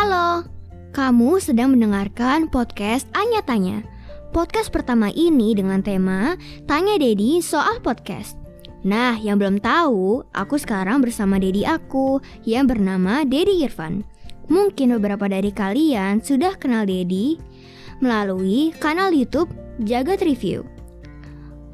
Halo, kamu sedang mendengarkan podcast Anya Tanya. Podcast pertama ini dengan tema Tanya Dedi soal podcast. Nah, yang belum tahu, aku sekarang bersama Dedi aku yang bernama Dedi Irfan. Mungkin beberapa dari kalian sudah kenal Dedi melalui kanal YouTube Jagat Review.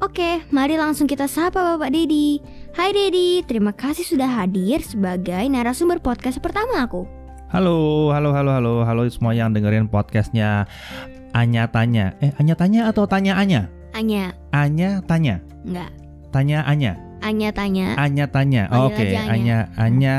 Oke, mari langsung kita sapa Bapak Dedi. Hai Dedi, terima kasih sudah hadir sebagai narasumber podcast pertama aku. Halo, halo, halo, halo, halo semua yang dengerin podcastnya Anya Tanya. Eh, Anya Tanya atau Tanya Anya? Anya, Anya Tanya. enggak. Tanya Anya. Anya tanya. Anya Tanya. Oke, aja Anya. Anya Anya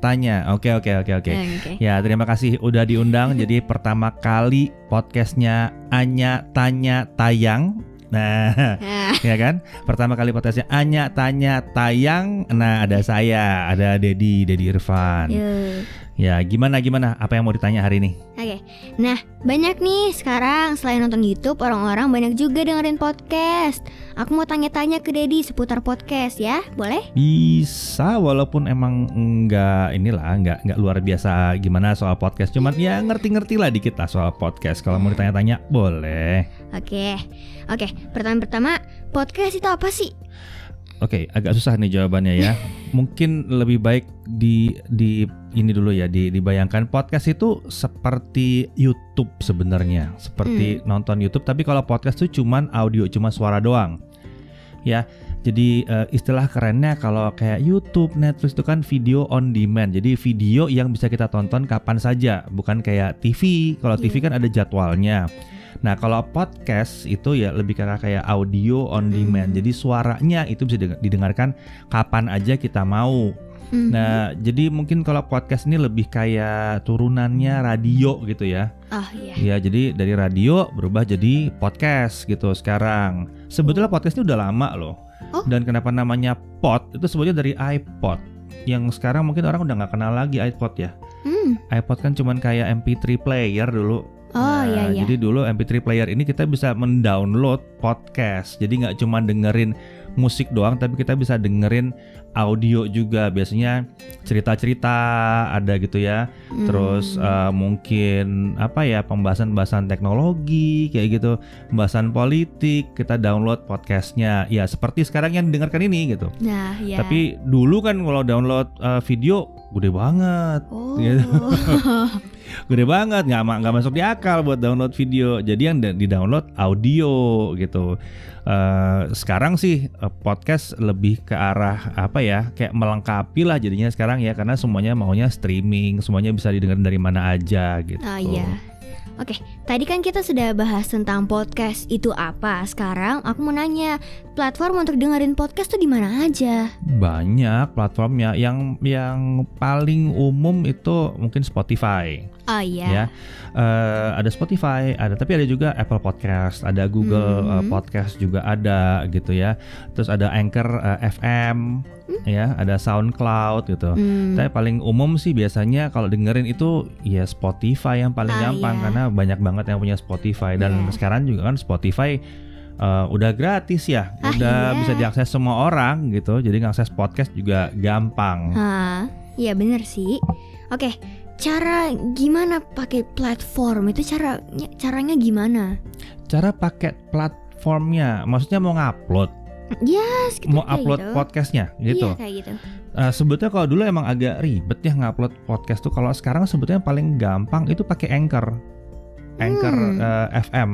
Tanya. Oke, oke, oke, oke. Eh, Oke. Ya, terima kasih udah diundang. Jadi pertama kali podcastnya Anya Tanya tayang. Nah, Nah, ya kan? Pertama kali podcastnya Anya Tanya tayang. Nah, ada saya, ada Dedi, Dedi Irfan. yuk. Ya, gimana gimana? Apa yang mau ditanya hari ini? Oke, nah banyak nih sekarang selain nonton YouTube orang-orang banyak juga dengerin podcast. Aku mau tanya-tanya ke Dedi seputar podcast ya, boleh? Bisa walaupun emang nggak inilah nggak nggak luar biasa gimana soal podcast cuman ya ngerti-ngerti lah dikit lah soal podcast kalau mau ditanya-tanya boleh Oke, oke. Pertama-pertama podcast itu apa sih? oke agak susah nih jawabannya ya mungkin lebih baik di di ini dulu ya di dibayangkan podcast itu seperti YouTube sebenarnya seperti nonton YouTube tapi kalau podcast itu cuman audio cuma suara doang ya jadi eh, istilah kerennya kalau kayak YouTube, Netflix itu kan video on demand. Jadi video yang bisa kita tonton kapan saja, bukan kayak TV. Kalau TV kan ada jadwalnya. Nah, kalau podcast itu ya lebih kayak kayak audio on demand. Jadi suaranya itu bisa deng- didengarkan kapan aja kita mau. Mhm. Nah, jadi mungkin kalau podcast ini lebih kayak turunannya radio gitu ya. oh iya. Ya, jadi dari radio berubah jadi podcast gitu sekarang. Sebetulnya podcast ini udah lama loh. Oh. Dan kenapa namanya pod? Itu sebetulnya dari iPod. Yang sekarang mungkin orang udah nggak kenal lagi iPod ya. Hmm. iPod kan cuman kayak MP3 player dulu. Oh Nah, iya iya. Jadi dulu MP3 player ini kita bisa mendownload podcast. Jadi nggak cuma dengerin musik doang, tapi kita bisa dengerin audio juga. Biasanya cerita-cerita ada gitu ya. Terus Hmm. eh, mungkin apa ya pembahasan-pembahasan teknologi kayak gitu, pembahasan politik kita download podcastnya. Ya seperti sekarang yang dengarkan ini gitu. Nah, ya. Tapi dulu kan kalau download eh, video gede banget, oh. gitu. gede banget nggak nggak masuk di akal buat download video. Jadi yang di download audio gitu. Eh, sekarang sih eh, podcast lebih ke arah apa ya kayak melengkapi lah jadinya sekarang ya karena semuanya maunya streaming, semuanya bisa didengar dari mana aja gitu. Oh iya. Oke, tadi kan kita sudah bahas tentang podcast itu apa. Sekarang aku mau nanya, platform untuk dengerin podcast tuh di mana aja? Banyak platformnya yang yang paling umum itu mungkin Spotify. Oh iya. ya. Eh, ada Spotify, ada tapi ada juga Apple Podcast, ada Google eh, Podcast juga ada gitu ya. Terus ada Anchor eh, FM ya, ada SoundCloud gitu. Hmm. Tapi paling umum sih biasanya kalau dengerin itu ya Spotify yang paling Ah, gampang iya. karena banyak banget yang punya Spotify dan Iya. sekarang juga kan Spotify eh, udah gratis ya, Ah, udah iya. bisa diakses semua orang gitu. Jadi ngakses podcast juga gampang. Hah, iya bener sih. Oke, cara gimana pakai platform itu cara caranya gimana? Cara pakai platformnya, maksudnya mau ngupload Ya, sekitar mau upload gitu. podcastnya gitu. Iya kayak gitu. Eh, sebetulnya kalau dulu emang agak ribet ya ngupload podcast tuh. Kalau sekarang sebetulnya paling gampang itu pakai Anchor, Anchor Hmm. eh, FM.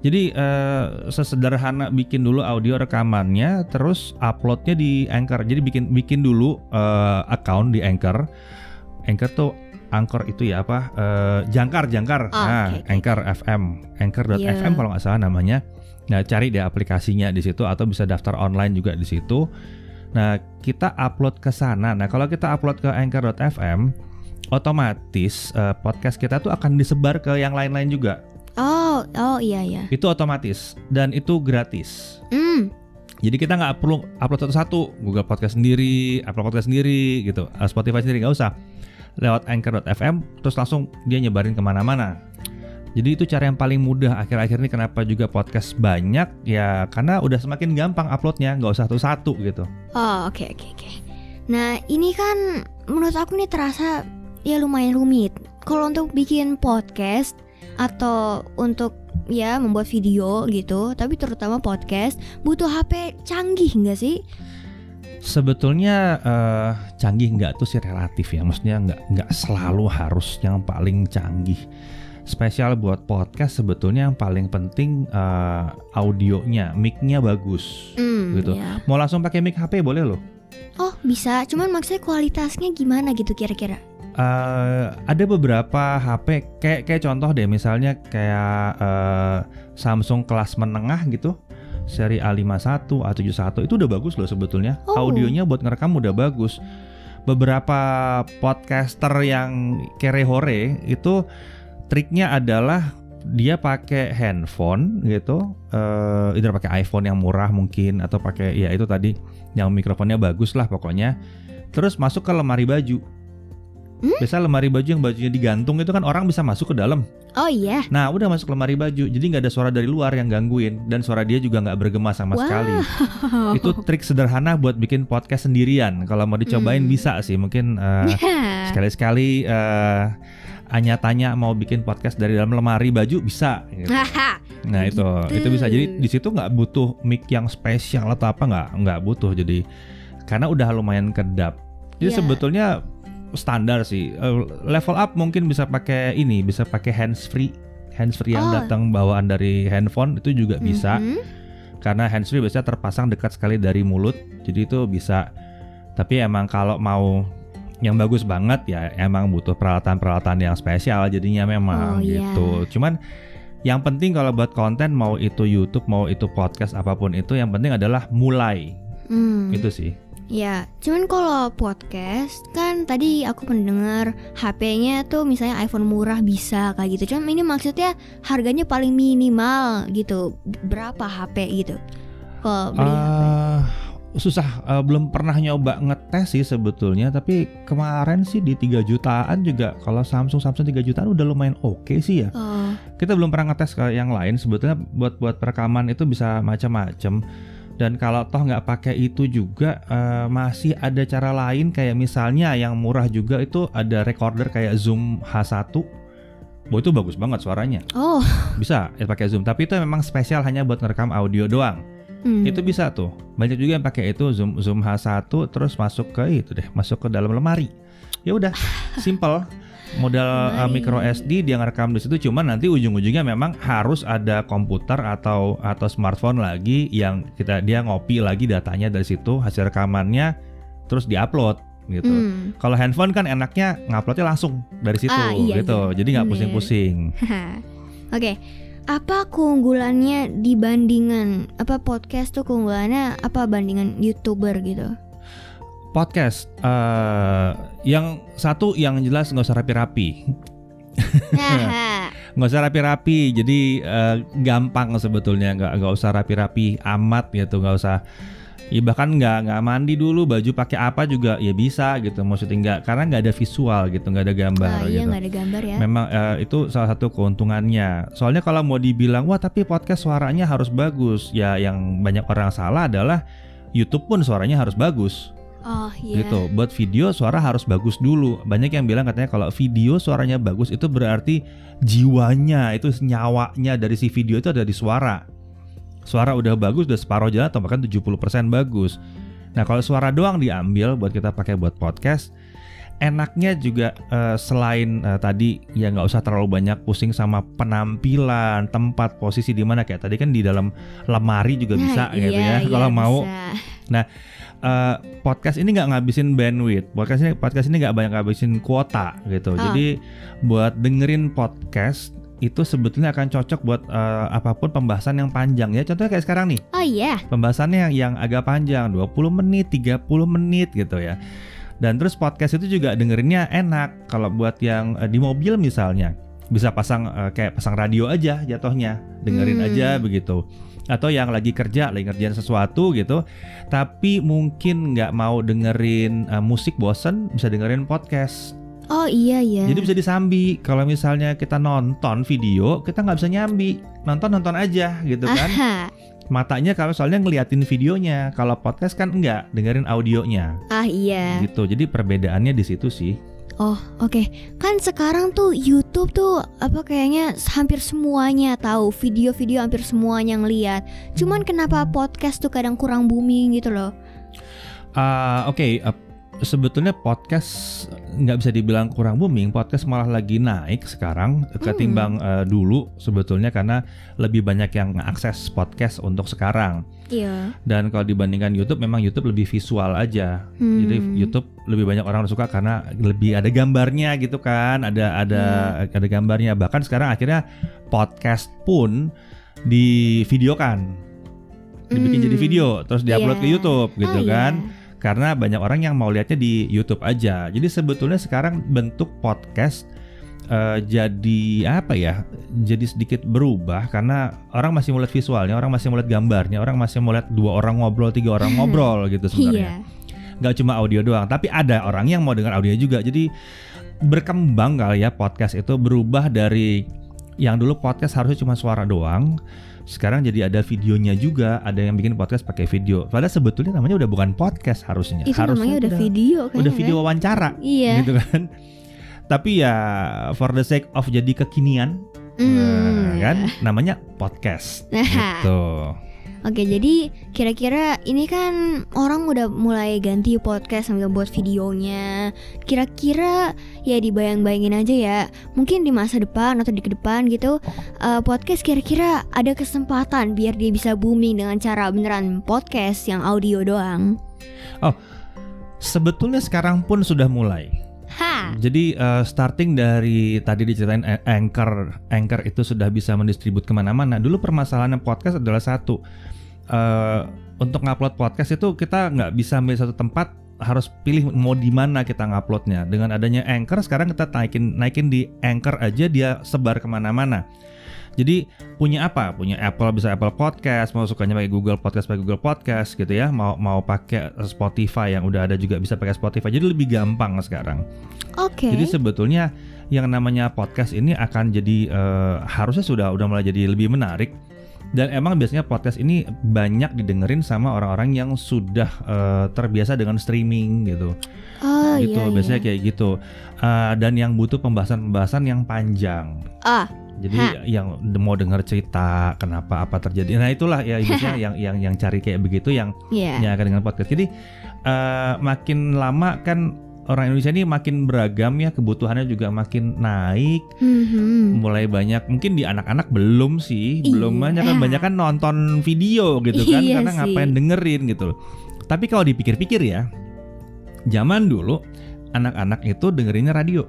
Jadi eh, sesederhana bikin dulu audio rekamannya, terus uploadnya di Anchor. Jadi bikin bikin dulu eh, account di Anchor. Anchor tuh Anchor itu ya apa? Eh, jangkar, jangkar. Oh, nah, oke, oke, Anchor FM, Anchor.fm Iya. kalau nggak salah namanya. Nah, cari deh aplikasinya di situ atau bisa daftar online juga di situ. Nah, kita upload ke sana. Nah, kalau kita upload ke Anchor.fm, otomatis eh, podcast kita tuh akan disebar ke yang lain-lain juga. Oh, oh iya iya. Itu otomatis dan itu gratis. Hmm. Jadi kita nggak perlu upload satu-satu, Google Podcast sendiri, upload podcast sendiri, gitu, Eh, Spotify sendiri nggak usah. Lewat Anchor.fm, terus langsung dia nyebarin ke mana-mana. Jadi itu cara yang paling mudah akhir-akhir ini kenapa juga podcast banyak ya karena udah semakin gampang uploadnya nggak usah satu-satu gitu. Oh, oke oke oke. Nah, ini kan menurut aku nih terasa ya lumayan rumit. kalau untuk bikin podcast atau untuk ya membuat video gitu, tapi terutama podcast butuh HP canggih nggak sih? Sebetulnya eh, canggih nggak tuh sih relatif ya, maksudnya nggak nggak selalu harus yang paling canggih. Spesial buat podcast sebetulnya yang paling penting eh, audionya, mic-nya bagus. Hmm, Gitu. ya. Mau langsung pakai mic HP boleh loh. Oh bisa, cuman maksudnya kualitasnya gimana gitu kira-kira? Eh, ada beberapa HP kayak kayak contoh deh misalnya kayak eh, Samsung kelas menengah gitu seri A51, A71 itu udah bagus loh sebetulnya. Oh. Audionya buat ngerekam udah bagus. Beberapa podcaster yang kere hore itu triknya adalah dia pakai handphone gitu, eh either pakai iPhone yang murah mungkin atau pakai ya itu tadi yang mikrofonnya bagus lah pokoknya. Terus masuk ke lemari baju. Hmm? Biasa lemari baju yang bajunya digantung itu kan orang bisa masuk ke dalam. Oh iya. Nah udah masuk lemari baju, jadi nggak ada suara dari luar yang gangguin dan suara dia juga nggak bergema sama Wow. sekali. Itu trik sederhana buat bikin podcast sendirian. Kalau mau dicobain Hmm. bisa sih, mungkin eh, sekali-sekali eh Anya tanya mau bikin podcast dari dalam lemari baju bisa. gitu. Nah itu Gitu. itu bisa. Jadi di situ nggak butuh mic yang spesial atau apa nggak nggak butuh. Jadi karena udah lumayan kedap. Jadi Iya. sebetulnya standar sih. Eh, level up mungkin bisa pakai ini, bisa pakai hands free. Hands free yang Oh. datang bawaan dari handphone itu juga bisa. Mhm. Karena hands free biasanya terpasang dekat sekali dari mulut. Jadi itu bisa. Tapi emang kalau mau yang bagus banget ya emang butuh peralatan-peralatan yang spesial jadinya memang Oh, iya. gitu. Cuman yang penting kalau buat konten mau itu YouTube mau itu podcast apa pun itu yang penting adalah mulai Hmm. itu sih. Ya, cuman kalau podcast kan tadi aku mendengar HP-nya tuh misalnya iPhone murah bisa kayak gitu. Cuman ini maksudnya harganya paling minimal gitu. Berapa HP gitu? Kalau beli HP. Susah eh, belum pernah nyoba ngetes sih sebetulnya tapi kemarin sih di 3 jutaan juga kalau Samsung Samsung 3 jutaan udah lumayan oke sih ya. Oh, kita belum pernah ngetes ke yang lain sebetulnya buat buat perekaman itu bisa macam-macam. Dan kalau toh nggak pakai itu juga eh, masih ada cara lain kayak misalnya yang murah juga itu ada recorder kayak Zoom H1 Boh itu bagus banget suaranya. Oh, bisa ya pakai Zoom. Tapi itu memang spesial hanya buat ngerekam audio doang hmm. itu bisa tuh banyak juga yang pakai itu Zoom Zoom H1 terus masuk ke itu deh masuk ke dalam lemari ya udah simple modal uh, micro SD dia ngerekam di situ cuman nanti ujung-ujungnya memang harus ada komputer atau atau smartphone lagi yang kita dia ngopi lagi datanya dari situ hasil rekamannya terus diupload gitu. Hmm. Kalau handphone kan enaknya nguploadnya langsung dari situ Ah, iya, gitu. iya. Jadi nggak pusing-pusing. Oke. Apa keunggulannya dibandingan apa podcast tuh keunggulannya apa bandingan YouTuber gitu? Podcast eh yang satu yang jelas nggak usah rapi-rapi. Nggak usah rapi-rapi jadi eh, gampang sebetulnya nggak nggak usah rapi-rapi amat gitu nggak usah ya bahkan nggak nggak mandi dulu baju pakai apa juga ya bisa gitu maksudnya nggak karena nggak ada visual gitu nggak ada gambar Ah, iya gitu ada gambar ya. memang eh, itu salah satu keuntungannya soalnya kalau mau dibilang wah tapi podcast suaranya harus bagus ya yang banyak orang salah adalah YouTube pun suaranya harus bagus Oh iya. gitu. Buat video suara harus bagus dulu. Banyak yang bilang katanya kalau video suaranya bagus itu berarti jiwanya itu nyawanya dari si video itu ada di suara. Suara udah bagus udah separuh jalan atau bahkan 70% bagus. Nah, kalau suara doang diambil buat kita pakai buat podcast enaknya juga eh, selain eh, tadi ya nggak usah terlalu banyak pusing sama penampilan tempat posisi di mana kayak tadi kan di dalam lemari juga Nah, bisa gitu iya, ya iya, kalau mau bisa. eh, podcast ini nggak ngabisin bandwidth. Podcast ini podcast ini nggak banyak ngabisin kuota gitu. Oh. Jadi buat dengerin podcast itu sebetulnya akan cocok buat eh, apa pun pembahasan yang panjang ya. Contohnya kayak sekarang nih, Oh iya. pembahasannya yang, yang agak panjang, 20 menit, 30 menit gitu ya. Dan terus podcast itu juga dengerinnya enak kalau buat yang eh, di mobil misalnya. Bisa pasang eh, kayak pasang radio aja jatuhnya, dengerin Hmm. aja begitu atau yang lagi kerja lagi ngerjain sesuatu gitu tapi mungkin nggak mau dengerin uh, musik bosen bisa dengerin podcast Oh iya iya. jadi bisa disambi kalau misalnya kita nonton video kita nggak bisa nyambi nonton nonton aja gitu kan Aha. matanya kalau soalnya ngeliatin videonya. Kalau podcast kan enggak, dengerin audionya. Ah iya. Gitu. Jadi perbedaannya di situ sih. Oh oke, kan sekarang tuh YouTube tuh apa kayaknya hampir semuanya tahu video-video hampir semuanya ngeliat. Cuman kenapa podcast tuh kadang kurang booming gitu loh? Ah, Oke, uh, sebetulnya podcast nggak bisa dibilang kurang booming. Podcast malah lagi naik sekarang ketimbang uh, dulu sebetulnya karena lebih banyak yang mengakses podcast untuk sekarang. Iya. Dan kalau dibandingkan YouTube, memang YouTube lebih visual aja. Hmm. Jadi YouTube lebih banyak orang suka karena lebih ada gambarnya gitu kan, ada ada ada gambarnya. Bahkan sekarang akhirnya podcast pun divideokan, dibikin Hmm. jadi video, terus diupload Iya. ke YouTube gitu Oh, iya. kan. Karena banyak orang yang mau lihatnya di YouTube aja. Jadi sebetulnya sekarang bentuk podcast eh, jadi apa ya? Jadi sedikit berubah karena orang masih mau lihat visualnya, orang masih mau lihat gambarnya, orang masih mau lihat dua orang ngobrol, tiga orang ngobrol gitu sebenarnya. Nggak cuma audio doang, tapi ada orang yang mau dengar audio juga. Jadi berkembang kali ya podcast itu berubah dari yang dulu podcast harusnya cuma suara doang. Sekarang jadi ada videonya juga, ada yang bikin podcast pakai video. Padahal sebetulnya namanya udah bukan podcast harusnya. Itu harusnya namanya udah video kan? udah video wawancara Iya. gitu kan. Tapi ya for the sake of jadi kekinian nah, kan iya. namanya podcast Nah. gitu. Oke, jadi kira-kira ini kan orang udah mulai ganti podcast sambil buat videonya. Kira-kira ya dibayang-bayangin aja ya. Mungkin di masa depan atau di ke depan gitu, eh, podcast kira-kira ada kesempatan biar dia bisa booming dengan cara beneran podcast yang audio doang. Sebetulnya sekarang pun sudah mulai. Ha. Jadi eh, starting dari tadi diceritain eh, Anchor, Anchor itu sudah bisa mendistribut ke mana-mana. Dulu permasalahan podcast adalah satu, eh, untuk ngupload podcast itu kita nggak bisa ambil satu tempat, harus pilih mau di mana kita nguploadnya. Dengan adanya Anchor sekarang kita naikin naikin di Anchor aja dia sebar ke mana-mana. Jadi punya apa? Punya Apple bisa Apple Podcast, mau sukanya pakai Google Podcast pakai Google Podcast gitu ya. Mau mau pakai Spotify yang udah ada juga bisa pakai Spotify. Jadi lebih gampang sekarang. Oke. Jadi sebetulnya yang namanya podcast ini akan jadi eh, harusnya sudah udah mulai jadi lebih menarik dan emang biasanya podcast ini banyak didengerin sama orang-orang yang sudah eh, terbiasa dengan streaming gitu. oh gitu iya, biasanya iya. kayak gitu. Eh, dan yang butuh pembahasan-pembahasan yang panjang. Ah, Jadi Hah. yang mau dengar cerita kenapa apa terjadi. Nah, itulah ya biasanya yang yang yang cari kayak begitu yang iya. yang akan dengan podcast. Jadi eh, makin lama kan orang Indonesia ini makin beragam ya kebutuhannya juga makin naik. Mhm. Mulai banyak mungkin di anak-anak belum sih, belum Iya. banyak kan banyak kan nonton video gitu kan Iya karena sih. ngapain dengerin gitu. Tapi kalau dipikir-pikir ya, zaman dulu anak-anak itu dengerinnya radio.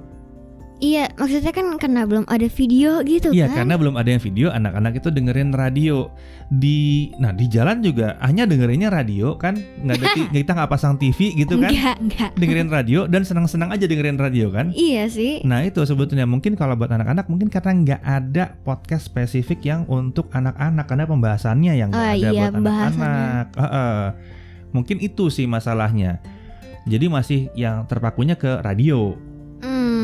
Iya, maksudnya kan karena belum ada video gitu Iya, kan? karena belum ada yang video, anak-anak itu dengerin radio di, nah di jalan juga hanya dengerinnya radio kan, nggak ada kita nggak pasang TV gitu kan, Enggak, enggak. dengerin radio dan senang-senang aja dengerin radio kan. Iya sih. Nah itu sebetulnya mungkin kalau buat anak-anak mungkin karena nggak ada podcast spesifik yang untuk anak-anak karena pembahasannya yang nggak Ah, ada iya, buat anak-anak. Heeh. Mungkin itu sih masalahnya. Jadi masih yang terpakunya ke radio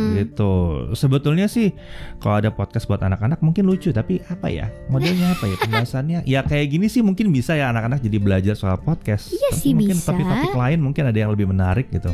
Hmm. gitu. Sebetulnya sih kalau ada podcast buat anak-anak mungkin lucu tapi apa ya modelnya apa ya pembahasannya ya kayak gini sih mungkin bisa ya anak-anak jadi belajar soal podcast. Iya Tapi sih, mungkin bisa. topik-topik lain mungkin ada yang lebih menarik gitu.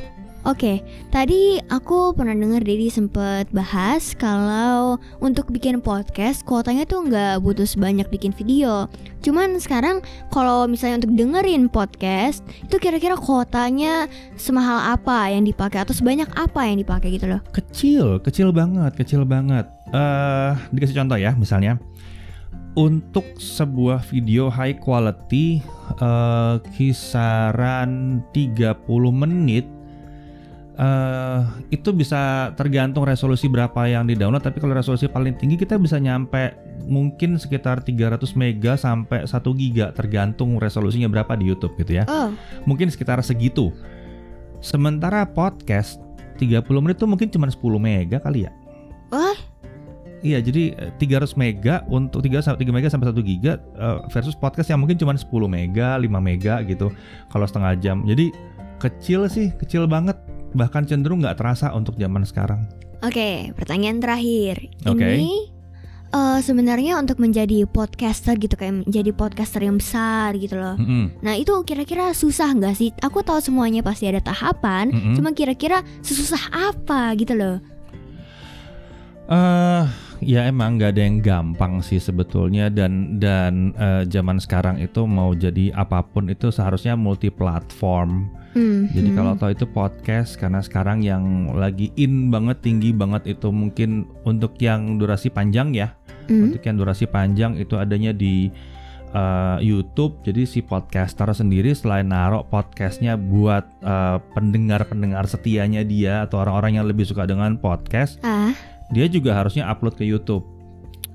Oke, tadi aku pernah dengar Dedi sempet bahas kalau untuk bikin podcast kuotanya tuh nggak butuh sebanyak bikin video. Cuman sekarang kalau misalnya untuk dengerin podcast itu kira-kira kuotanya semahal apa yang dipakai atau sebanyak apa yang dipakai gitu loh? Kecil, kecil banget, kecil banget. Eh, dikasih contoh ya, misalnya untuk sebuah video high quality eh, kisaran 30 menit eh itu bisa tergantung resolusi berapa yang di download tapi kalau resolusi paling tinggi kita bisa nyampe mungkin sekitar 300 mega sampai 1 giga tergantung resolusinya berapa di YouTube gitu ya Oh, mungkin sekitar segitu. Sementara podcast 30 menit itu mungkin cuma 10 mega kali ya. Wah. Iya, jadi eh, 300 mega untuk 3 sampai 3 mega sampai 1 giga eh, versus podcast yang mungkin cuma 10 mega, 5 mega gitu kalau setengah jam. Jadi kecil sih, kecil banget. Bahkan cenderung nggak terasa untuk zaman sekarang. Oke, pertanyaan terakhir. Oke. Ini eh, sebenarnya untuk menjadi podcaster gitu kayak menjadi podcaster yang besar gitu loh. Mm-mm. Nah itu kira-kira susah nggak sih? Aku tahu semuanya pasti ada tahapan. Mm-mm. Cuma kira-kira sesusah apa gitu loh? Eh, ya emang nggak ada yang gampang sih sebetulnya dan dan eh, zaman sekarang itu mau jadi apa pun itu seharusnya multi platform. Hmm, Jadi hmm. kalau tahu itu podcast karena sekarang yang lagi in banget tinggi banget itu mungkin untuk yang durasi panjang ya. Hmm, Untuk yang durasi panjang itu adanya di eh, YouTube. Jadi si podcaster sendiri selain naruh podcastnya buat eh, pendengar-pendengar setianya dia atau orang-orang yang lebih suka dengan podcast, ah, dia juga harusnya upload ke YouTube.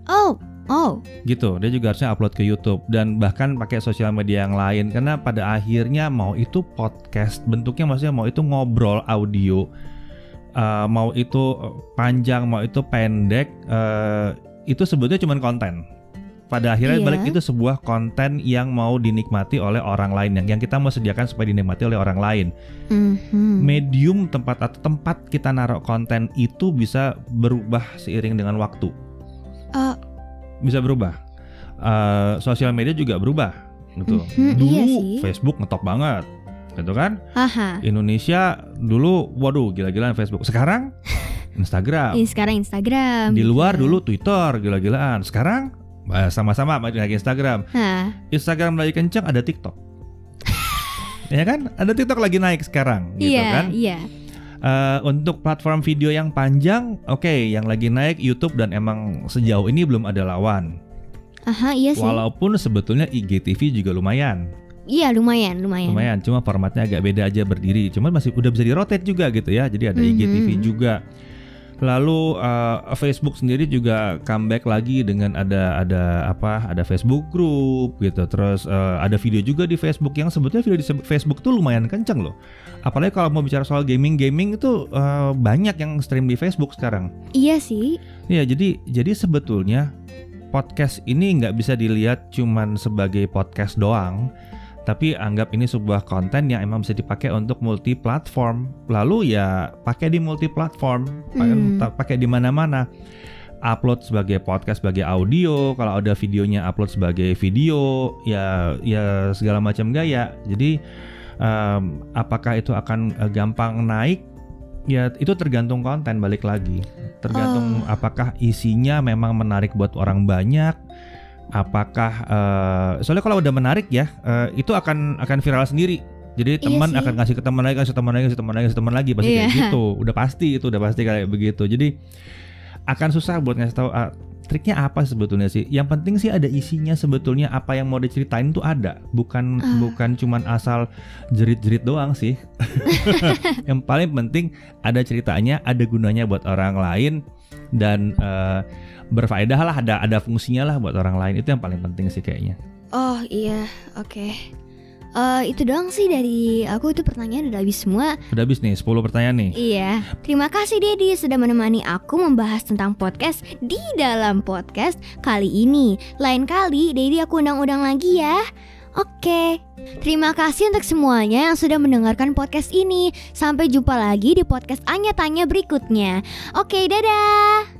oh, oh, gitu dia juga harusnya upload ke YouTube. Dan bahkan pakai sosial media yang lain. Karena pada akhirnya mau itu podcast bentuknya maksudnya mau itu ngobrol audio uh, mau itu panjang mau itu pendek uh, itu sebetulnya cuma konten pada akhirnya Iya. balik itu sebuah konten yang mau dinikmati oleh orang lain yang yang kita mau sediakan supaya dinikmati oleh orang lain hmm, hmm. medium tempat atau tempat kita naruh konten itu bisa berubah seiring dengan waktu Eh, bisa berubah. Eh, sosial media juga berubah, gitu. Mhm, dulu iya sih. Facebook ngetop banget, gitu kan? Haha. Indonesia dulu, waduh, gila-gilaan Facebook. Sekarang Instagram. Ini sekarang Instagram. Di gitu. luar dulu Twitter, gila-gilaan. Sekarang eh, sama-sama lagi Instagram. Hah, Instagram lagi kenceng, ada TikTok. ya kan? Ada TikTok lagi naik sekarang, gitu iya, kan? iya. Eh, untuk platform video yang panjang, oke, yang lagi naik YouTube dan emang sejauh ini belum ada lawan. Aha, iya sih. Walaupun sebetulnya IGTV juga lumayan, Iya, lumayan, lumayan. lumayan. Cuma formatnya agak beda aja berdiri. Cuman masih udah bisa di rotate juga gitu ya. Jadi ada Mhm. IGTV juga. Lalu eh, Facebook sendiri juga comeback lagi dengan ada ada apa? Ada Facebook group gitu. Terus eh, ada video juga di Facebook yang sebetulnya video di Facebook tuh lumayan kenceng loh. Apalagi kalau mau bicara soal gaming, gaming itu eh, banyak yang stream di Facebook sekarang. Iya sih. Iya, jadi jadi sebetulnya podcast ini nggak bisa dilihat cuman sebagai podcast doang, tapi anggap ini sebuah konten yang emang bisa dipakai untuk multi platform. Lalu ya pakai di multi platform, Hmm. pakai di mana-mana. Upload sebagai podcast sebagai audio, kalau ada videonya upload sebagai video, ya ya segala macam gaya. Jadi em, apakah itu akan eh, gampang naik? Ya itu tergantung konten balik lagi. Tergantung Oh. apakah isinya memang menarik buat orang banyak. Apakah eh, soalnya kalau udah menarik ya eh, itu akan akan viral sendiri. Jadi Iya teman sih. akan ngasih ke teman lagi, kasih teman lagi, kasih teman lagi, kasih teman lagi pasti kayak Iya. gitu. Udah pasti itu udah pasti kayak begitu. Jadi akan susah buat ngasih tahu ah, triknya apa sebetulnya sih. Yang penting sih ada isinya sebetulnya apa yang mau diceritain tuh ada. Bukan Ah. bukan cuman asal jerit-jerit doang sih. yang paling penting ada ceritanya, ada gunanya buat orang lain dan eh, berfaedah lah, ada ada fungsinya lah buat orang lain. Itu yang paling penting sih kayaknya. Oh iya, oke. Eh itu doang sih dari aku itu pertanyaan udah habis semua. Udah habis nih 10 pertanyaan nih. Iya, terima kasih Dedi sudah menemani aku membahas tentang podcast di dalam podcast kali ini. Lain kali Dedi aku undang-undang lagi ya. Oke, terima kasih untuk semuanya yang sudah mendengarkan podcast ini. Sampai jumpa lagi di podcast Anya Tanya berikutnya. Oke, dadah.